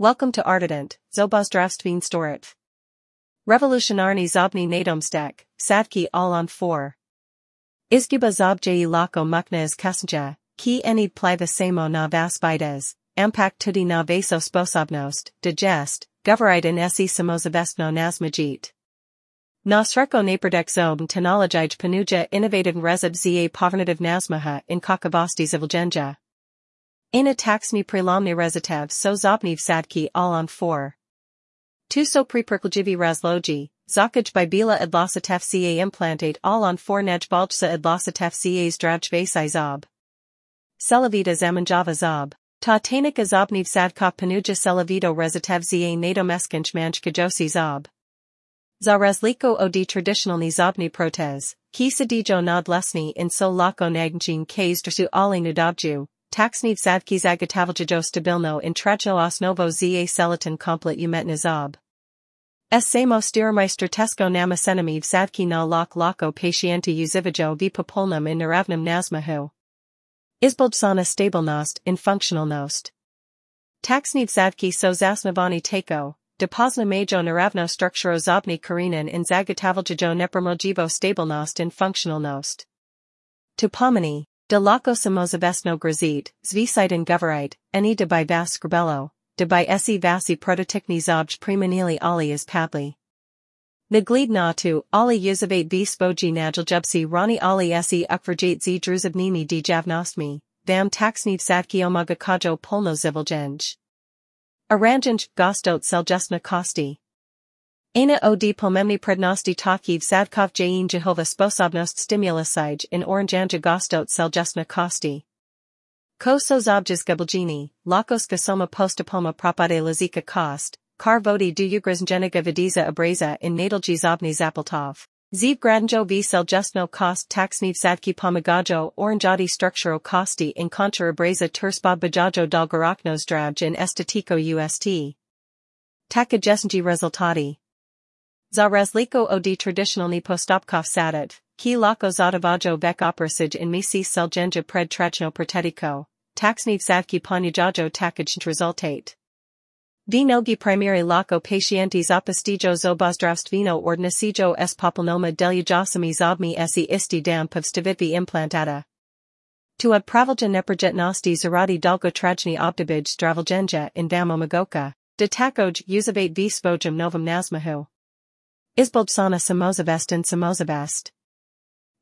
Welcome to Artident, Zobozdravstveen Storit. Revolutionarny Zobni Nadomstek, Sadki all on 4. Izguba Zobje lako mukna is kasnja, ki enid pliva samo na vas bides, ampak tudi na vaso sposobnost, digest, govorite in se samozavestno nazmajit. Nasreko napredek zob technologij panuja innovative rezib za povernative nazmaha in kakavosti zivljenja. Ina taxni prelomni rezitev so zobniv sadki all on 4. Tu so preperkljivi razlogi, zakaj by bila adlasatef ca implantate all on 4 nejbaljsa adlasatef ca zdravj zob. Selavita zamanjava zob. Ta tanik azobniv sadkov panuja selavido rezitev za nadomeskinch manch kajosi zob. Za razliko od traditionalni zobni protez, ki sadijo nad lesni in so lako nagnjin k zdrsu ali nudobju, taksniv sadki zagatavljajo stabilno in tracho osnovo za selatin komplet umetna zob. S samo stirmeister tesko namasenamiv sadki na lok lako patienta uzivajo v popolnom in naravnem nazmahu. Izboljsana stabilnost in funktionalnost. Taksniv sadki so zasnavani tako, Depozna majo naravno strukturo zobni karinin in zagatavljajo neprimojivo stabilnost in funktionalnost. Tupomani, de lako samozavestno grazit, zvisiden govorite, eni de by vas skrbelo, de by esi vasi prototikni zobj primanili ali is padli. Naglid na tu, ali yuzavate v spoji najiljubsi rani ali esi ukverjate z druzabnimi di javnostmi, vam taksniv satki omaga kajo polno ziviljenj. Aranjanj gostot seljesna kosti. Ana od pomemni prednosti takiv sadkov jain Jehova sposobnost stimulusij in oranjanja gostot seljesna kosti. Ko so zobjes gabeljini, lakos gasoma postapoma propade lazika kost, kar vodi du ugrazngeniga vidiza abraza in nadalji zobni zapaltov. Ziv gradnjo v seljesno kost taksniv sadki pomagajo oranjati strukturo kosti in kontra abraza turspa bajajo dalgarakno zdraj in estetiko ust. Takajesnji rezultati. Za razliko od traditionalni postopkov sadat, ki lako zadavajo vek oprasij in misi seljenja pred trachno protetiko, taksniv sadki ponyajajo takaj rezultate. Vi nogi primary lako patientes apostijo zobozdravstveno ordnasijo s popolnoma deljajasami zobmi esi isti damp of stavitvi implantata. Tu ad pravilja neprojetnosti zaradi dolgo trajni obdobij zdraviljenja in vam omogoka, de takoj uzavate v svojim novom nazmahu. Izboljsana samozavestin samozavest.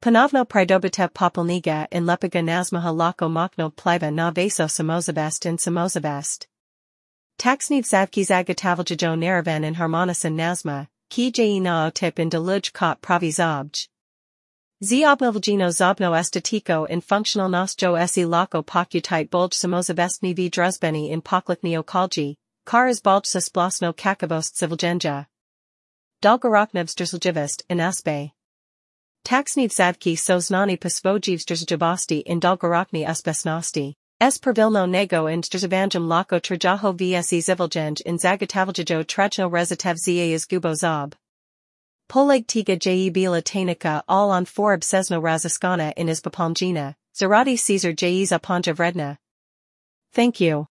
Ponovno pridobitev popolniga in lepiga nazmaha lako mokno pliva na vaso samozavest in samozavest. Taksniv savki zagatavljajo naravan in harmonison nazma, ki je na tip in deluj kot pravi zobj. Z obnovljeno zobno estetiko in funkcionalnostjo esi lako pokutit bolj samozavestni v druzbeni in poklikni okolji, kar iz bolj sa splasno civiljenja. Dolgoroknev zdrzljivist in aspe. Taksniv zadki so znani po svojih zdrzljivosti in dolgorokni aspesnosti. S pravilno nego and drzavanjam lako trajaho vse ziviljanj in zagatavljajo trajno rezitev za izgubo zob. Poleg tiga je bila tanika all on four obsesno raziskana in izpopomjina, zaradi Caesar je zapanja vredna. Thank you.